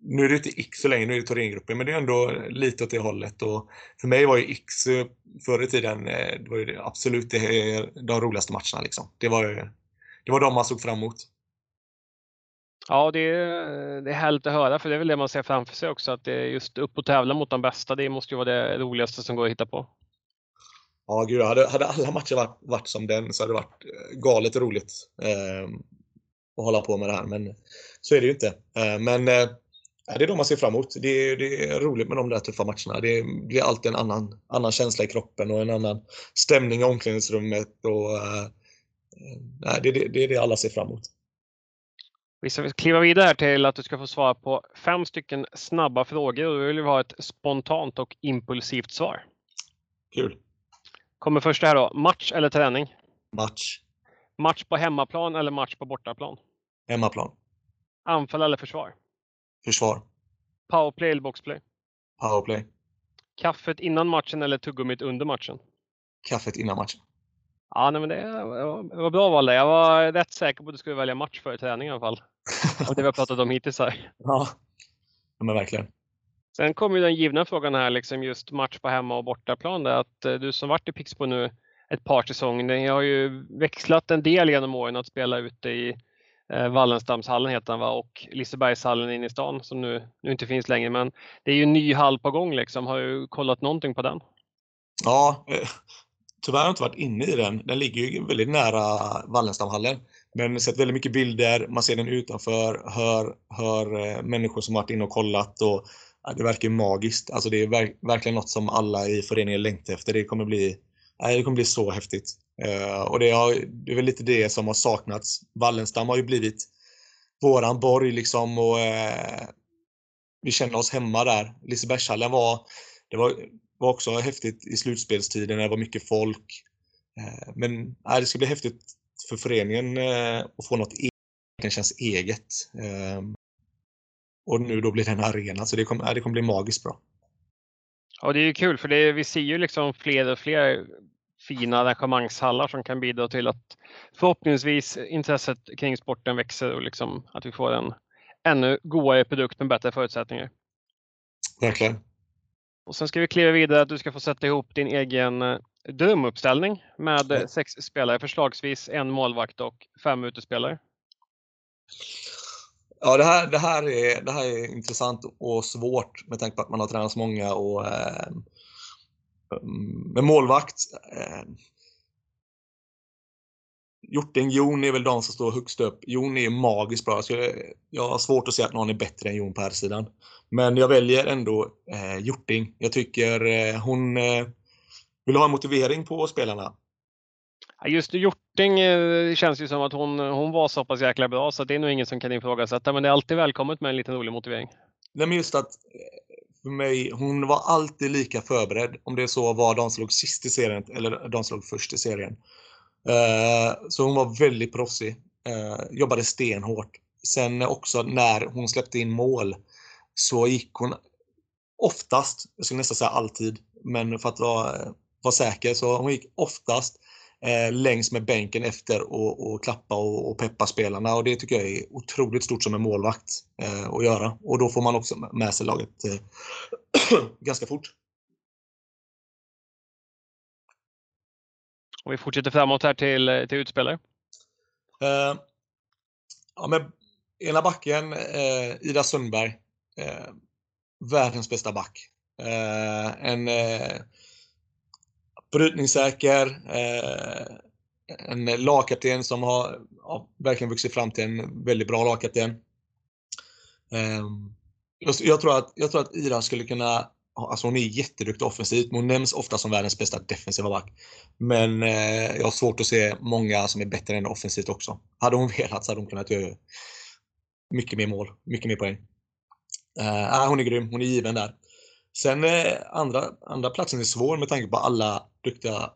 nu är det inte X så länge, nu är det Thorengruppen, men det är ändå lite åt det hållet. Och för mig var ju X eh, förr i tiden, eh, det var ju absolut det, de roligaste matcherna. Liksom. Det, var, det var de man såg fram emot. Ja, det är, det är härligt att höra, för det är väl det man ser framför sig också, att det är just upp och tävla mot de bästa, det måste ju vara det roligaste som går att hitta på. Ja, gud, hade, hade alla matcher varit, varit som den så hade det varit eh, galet roligt eh, att hålla på med det här, men så är det ju inte. Eh, men eh, det är de man ser fram emot. Det är, det är roligt med de där tuffa matcherna. Det blir alltid en annan, annan känsla i kroppen och en annan stämning i omklädningsrummet. Och, eh, eh det, det, det är det alla ser fram emot. Vi ska kliva vidare till att du ska få svara på fem stycken snabba frågor vi vill ha ett spontant och impulsivt svar. Kul. Kommer första här då. Match eller träning? Match. Match på hemmaplan eller match på bortaplan? Hemmaplan. Anfall eller försvar? Försvar. Powerplay eller boxplay? Powerplay. Kaffet innan matchen eller tuggummit under matchen? Kaffet innan matchen. Ja, nej, men det, var, bra val Jag var rätt säker på att du skulle välja match före träning i alla fall. Av det vi har pratat om hittills här. Ja, men verkligen. Sen kommer den givna frågan här, liksom just match på hemma och bortaplan. Där, att eh, du som varit i Pixbo nu ett par säsonger, ni har ju växlat en del genom åren att spela ute i eh, Wallenstamshallen heter den va? och Lisebergshallen inne i stan som nu, nu inte finns längre. Men det är ju en ny hall på gång liksom. Har du kollat någonting på den? Ja, eh, tyvärr har jag inte varit inne i den. Den ligger ju väldigt nära Wallenstamhallen. Men sett väldigt mycket bilder, man ser den utanför, hör, hör eh, människor som varit inne och kollat och ja, det verkar magiskt. Alltså det är verk, verkligen något som alla i föreningen längtar efter. Det kommer bli, nej, det kommer bli så häftigt. Uh, och det, har, det är väl lite det som har saknats. Wallenstam har ju blivit våran borg liksom och uh, vi känner oss hemma där. Lisebergshallen var, det var, var också häftigt i slutspelstiden när det var mycket folk. Uh, men nej, det ska bli häftigt för föreningen att få något eget, som känns eget. Och nu då blir det en arena, så det kommer, det kommer bli magiskt bra. Ja, det är ju kul för det, vi ser ju liksom fler och fler fina arrangemangshallar som kan bidra till att förhoppningsvis intresset kring sporten växer och liksom att vi får en ännu godare produkt med bättre förutsättningar. Verkligen. Och sen ska vi kliva vidare att du ska få sätta ihop din egen eh, drömuppställning med sex spelare, förslagsvis en målvakt och fem utespelare. Ja, det här, det, här är, det här är intressant och svårt med tanke på att man har tränat så många och eh, med målvakt. Eh, Hjorting, Jon är väl de som står högst upp. Jon är magiskt bra. Jag, jag har svårt att se att någon är bättre än Jon på här sidan. Men jag väljer ändå eh, Hjorting. Jag tycker eh, hon eh, vill ha en motivering på spelarna. Just Hjorting eh, känns ju som att hon, hon var så pass jäkla bra så det är nog ingen som kan ifrågasätta. Men det är alltid välkommet med en liten rolig motivering. Nej men just att eh, för mig, hon var alltid lika förberedd. Om det så var de som låg sist i serien eller de som låg först i serien. Eh, så hon var väldigt proffsig. Jobbade stenhårt. Sen också när hon släppte in mål så gick hon oftast, jag skulle nästan säga alltid, men för att vara, vara säker så hon gick oftast eh, längs med bänken efter och, och klappa och, och, peppa spelarna och det tycker jag är otroligt stort som en målvakt eh, att göra. Och då får man också med sig laget eh, ganska fort. Och vi fortsätter framåt här till, till utspelare. Eh, ja, med ena backen, eh, Ida Sundberg. Eh, världens bästa back. Eh, en brytningssäker, eh, en lagkapten som har ja, verkligen vuxit fram till en väldigt bra lagkapten. Eh, jag, tror att, jag tror att Ira skulle kunna Alltså hon är jätteduktig offensivt, men hon nämns ofta som världens bästa defensiva back. Men eh, jag har svårt att se många som är bättre än offensivt också. Hade hon velat så hade hon kunnat göra mycket mer mål, mycket mer poäng. Eh, hon är grym, hon är given där. Sen eh, andra, andra platsen är svår med tanke på alla duktiga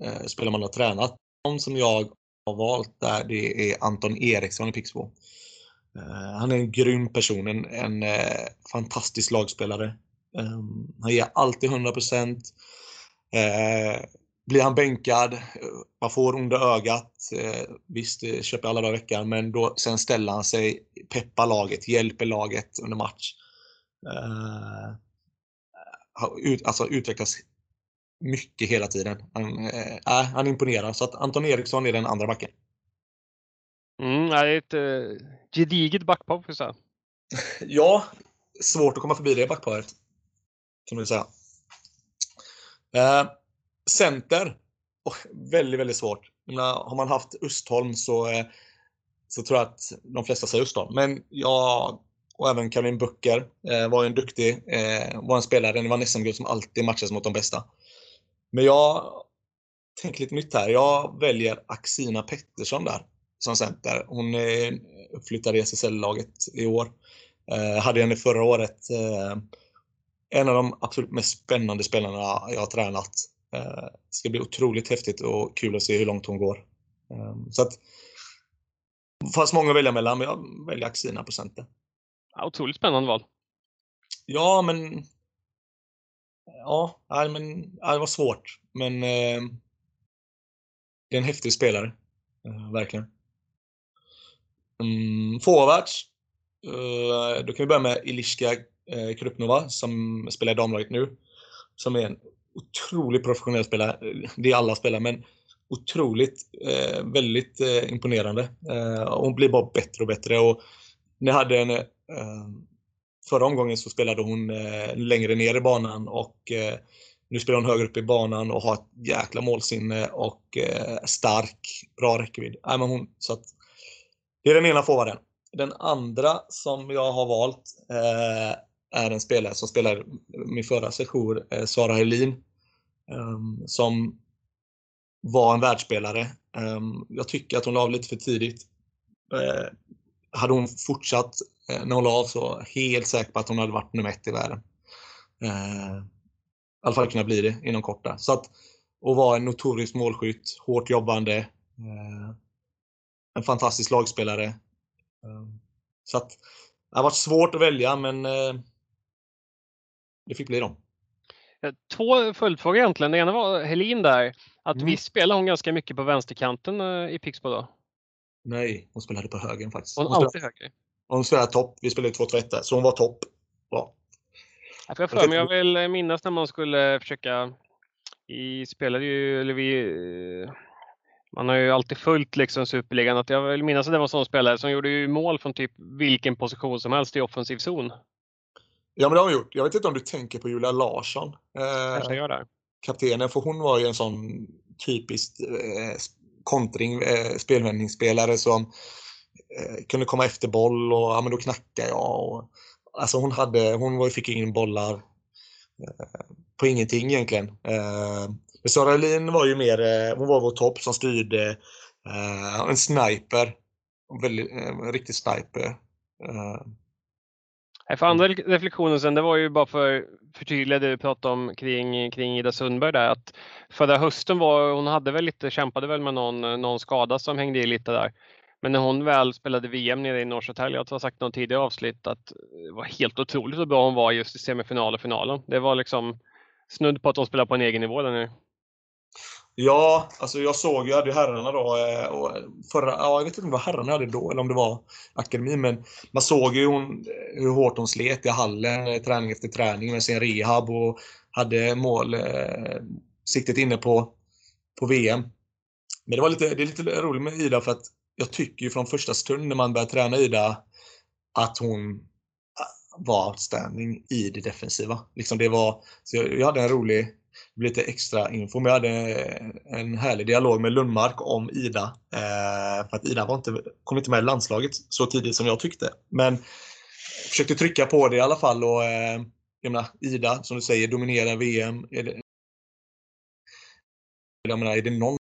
eh, spelare man har tränat. De som jag har valt där, det är Anton Eriksson i Pixbo. Eh, han är en grym person, en, en eh, fantastisk lagspelare. Ehm, han ger alltid 100%. Eh, blir han bänkad, man får onda ögat. Eh, visst, det köper alla dagar i veckan, men då, sen ställer han sig, peppar laget, hjälper laget under match. Ut, alltså utvecklas mycket hela tiden. Han, äh, han imponerar. Så att Anton Eriksson är den andra backen. Mm, det är ett uh, gediget backpar får säga. ja, svårt att komma förbi det backparet. Kan man säga. Uh, center. Oh, väldigt, väldigt svårt. Menar, har man haft Östholm så, så tror jag att de flesta säger Östholm. Men jag och även Caroline Böcker eh, var en duktig, eh, var en spelare, det var en SM-guld som alltid matchades mot de bästa. Men jag tänker lite nytt här. Jag väljer Axina Pettersson där som center. Hon eh, är uppflyttad i SSL-laget i år. Eh, hade henne förra året. Eh, en av de absolut mest spännande spelarna jag har tränat. Eh, det ska bli otroligt häftigt och kul att se hur långt hon går. Eh, så att, det fanns många att välja mellan, men jag väljer Axina på center. Ja, otroligt spännande val. Ja, men... Ja, nej, men nej, det var svårt. Men eh, det är en häftig spelare. Eh, verkligen. Mm, forwards. Eh, då kan vi börja med Iliska eh, Krupnova som spelar i damlaget nu. Som är en otroligt professionell spelare. Eh, det är alla spelare, men otroligt, eh, väldigt eh, imponerande. Eh, hon blir bara bättre och bättre. Och ni hade en eh, förra omgången så spelade hon eh, längre ner i banan och eh, nu spelar hon högre upp i banan och har ett jäkla målsinne och stark, bra räckvidd. Nej, men hon, så att, det är den ena forwarden. Den andra som jag har valt är en spelare som spelade min förra session, Sara Helin, ehm, som var en världsspelare. Ehm, jag tycker att hon la av lite för tidigt. Hade hon fortsatt eh, när hon la av så helt säker på att hon hade varit nummer ett i världen. Eh, I alla fall kunna bli det inom kort där. Så att, och vara en notorisk målskytt, hårt jobbande. Eh, en fantastisk lagspelare. Eh, så att det har varit svårt att välja men eh, det fick bli dem. Två följdfrågor egentligen. Det ena var Helin där. Att mm. visst spelar hon ganska mycket på vänsterkanten eh, i Pixbo då? Nej, hon spelade på högen faktiskt. Hon, hon alltid höger? Hon spelade topp. Vi spelade 2-2-1 så hon var topp. Ja. Jag, får för mig, jag vill minnas när man skulle försöka i spelade ju, eller vi, man har ju alltid följt liksom Superligan. Att jag vill minnas att det var en sån spelare som gjorde ju mål från typ vilken position som helst i offensiv zon. Ja, men det har hon gjort. Jag vet inte om du tänker på Julia Larsson. Eh, Kanske gör det. Kaptenen, för hon var ju en sån typisk eh, kontring, eh, spelvändningsspelare som eh, kunde komma efter boll och ja, men då knackade jag. Och, alltså hon, hade, hon fick in bollar eh, på ingenting egentligen. Eh, Sara Lin var ju mer, eh, hon var vår topp som styrde. Eh, en sniper. En, väldigt, en riktig sniper. Eh, för andra reflektionen sen, det var ju bara för förtydliga det du pratade om kring, kring Ida Sundberg där. Att förra hösten var hon hade väl lite, kämpade väl med någon, någon skada som hängde i lite där. Men när hon väl spelade VM nere i Norrköping, jag har sagt någon tidigare avsnitt att det var helt otroligt hur bra hon var just i semifinal och finalen. Det var liksom snudd på att hon spelade på en egen nivå där nu. Ja, alltså jag såg ju, hade herrarna då, eh, och förra, ja, jag vet inte om det var herrarna hade då eller om det var akademin, men man såg ju hon, eh, hur hårt hon slet i hallen, eh, träning efter träning med sin rehab och hade mål, eh, siktet inne på, på VM. Men det var lite, det är lite roligt med Ida för att jag tycker ju från första stund när man började träna Ida att hon ah, var outstanding i det defensiva. Liksom det var, så jag, jag hade en rolig lite extra info. Men jag hade en härlig dialog med Lundmark om Ida. Eh, för att Ida var inte, kom inte med i landslaget så tidigt som jag tyckte. Men försökte trycka på det i alla fall. Och, eh, jag menar, Ida, som du säger, dominerar VM. Är det, jag menar, är det någon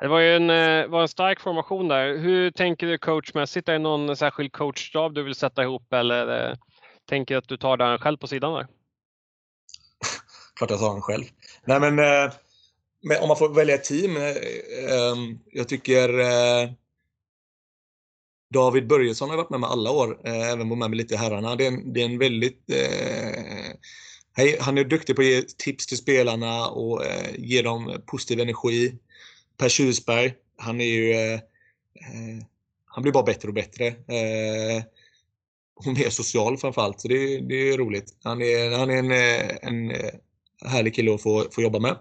Det var ju en, eh, var en stark formation där. Hur tänker du coachmässigt? Är det någon särskild coachstab du vill sätta ihop eller eh, tänker du att du tar den själv på sidan där? Klart jag tar den själv. Nej men, eh, men om man får välja ett team. Ehm, jag tycker David Börjesson har varit med mig alla år, även varit med mig lite i herrarna. Det är en, det är en väldigt... Han är duktig på att ge tips till spelarna och ge dem positiv energi. Per Tjusberg, han är ju... Eh, eh, han blir bara bättre och bättre. Eh, och mer social framförallt, så det, det är roligt. Han är, han är en, eh, en eh, härlig kille att få, få jobba med.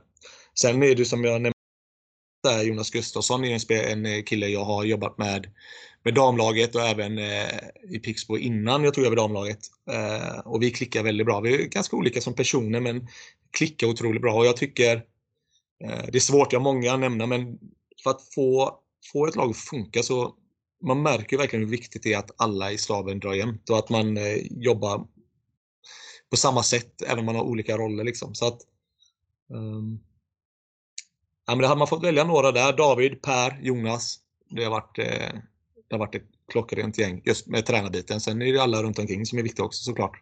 Sen är det som jag nämnde där, Jonas Gustafsson är en, en kille jag har jobbat med med damlaget och även eh, i Pixbo innan jag tog över damlaget. Eh, och vi klickar väldigt bra. Vi är ganska olika som personer men klickar otroligt bra och jag tycker Eh, det är svårt, jag har många att nämna, men för att få, få ett lag att funka så man märker verkligen hur viktigt det är att alla i staben drar jämnt och att man eh, jobbar på samma sätt även om man har olika roller. Liksom. Så att, um, ja, men det hade man fått välja några där. David, Per, Jonas. Det har varit eh, det har varit ett klockrent gäng just med tränarbiten. Sen är det alla runt omkring som är viktiga också såklart.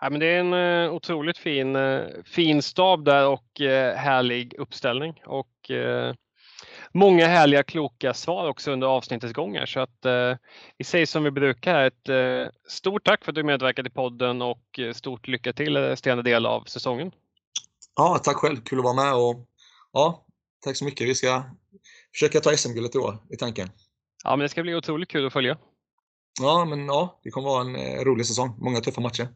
Ja, men det är en uh, otroligt fin, uh, fin stab där och uh, härlig uppställning. Och många härliga kloka svar också under avsnittets gång Så att vi säger som vi brukar ett stort tack för att du medverkade i podden och stort lycka till resterande del av säsongen. Ja, tack själv. Kul att vara med och ja, tack så mycket. Vi ska försöka ta SM-guldet i år, i tanken. Ja, men det ska bli otroligt kul att följa. Ja, men ja, det kommer vara en eh, rolig säsong. Många tuffa matcher.